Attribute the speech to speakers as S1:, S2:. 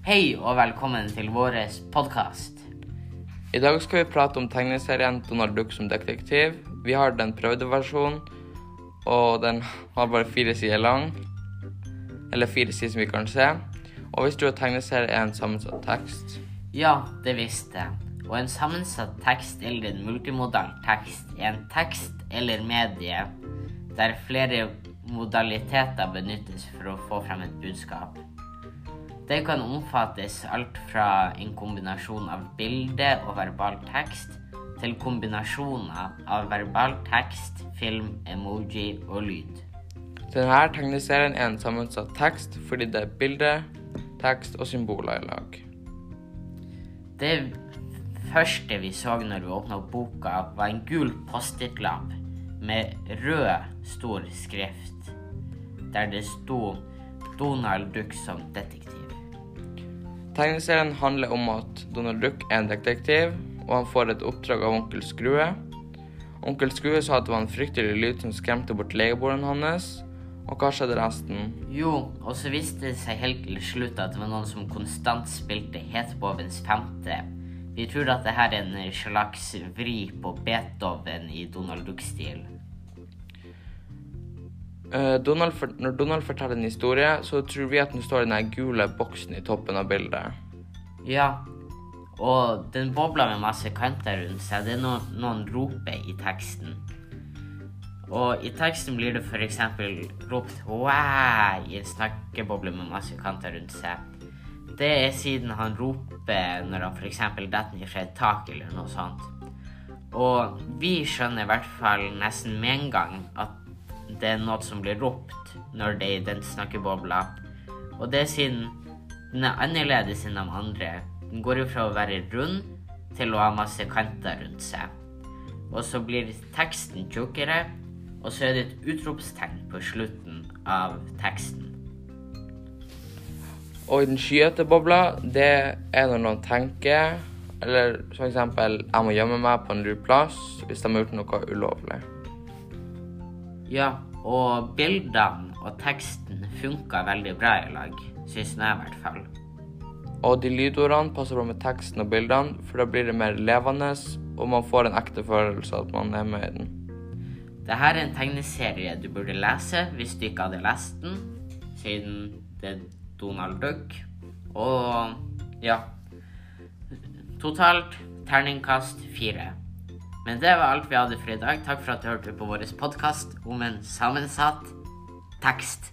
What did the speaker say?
S1: Hei og velkommen til vår podkast.
S2: I dag skal vi prate om tegneserien Donald Duck som detektiv. Vi har den prøvde versjonen, og den har bare fire sider lang. Eller fire sider som vi kan se. Og hvis du har tegneserie, er en sammensatt tekst.
S1: Ja, det visste jeg. Og en sammensatt tekst eller en multimodal tekst er en tekst eller medie der flere modaliteter benyttes for å få frem et budskap. Det kan omfattes alt fra en kombinasjon av bilde og verbal tekst til kombinasjoner av verbal tekst, film, emoji og lyd.
S2: Denne tegneserien er en sammensatt tekst fordi det er bilde, tekst og symboler i lag.
S1: Det første vi så når vi åpna boka, var en gul Post-It-lapp med rød, stor skrift, der det sto Donald Duck som detektiv.
S2: Tegneserien handler om at Donald Duck er en detektiv, og han får et oppdrag av onkel Skrue. Onkel Skrue sa at det var en fryktelig lyd som skremte bort legeboren hans. Og hva skjedde resten?
S1: Jo, og så viste det seg helt til slutt at det var noen som konstant spilte Hetbovens femte. Vi tror at det her er en slags vri på Beethoven i Donald Duck-stil.
S2: Uh, Donald, når Donald forteller en historie, så tror vi at den står i den gule boksen i toppen av bildet.
S1: Ja, og den bobler med masse kanter rundt seg. Det er no noen roper i teksten. Og i teksten blir det f.eks. ropt i en snakkeboble med masse kanter rundt seg. Det er siden han roper når han f.eks. detter ned fra et tak eller noe sånt. Og vi skjønner i hvert fall nesten med en gang at det er noe som blir ropt når det er i den snakkebobla. Og det er siden den er annerledes enn de andre. Den går fra å være rund til å ha masse kanter rundt seg. Og så blir teksten tjukkere, og så er det et utropstegn på slutten av teksten.
S2: Og i den skyete bobla, det er når noen tenker, eller f.eks. 'jeg må gjemme meg på en lur plass' hvis de har gjort noe ulovlig.
S1: Ja, og bildene og teksten funka veldig bra i lag, syns jeg i hvert fall.
S2: Og de lydordene passer bra med teksten og bildene, for da blir det mer levende, og man får en ekte følelse av at man er med i den.
S1: Dette er en tegneserie du burde lese hvis du ikke hadde lest den, siden det er Donald Duck. Og ja Totalt terningkast fire. Men det var alt vi hadde for i dag. Takk for at du hørte på vår podkast om en sammensatt tekst.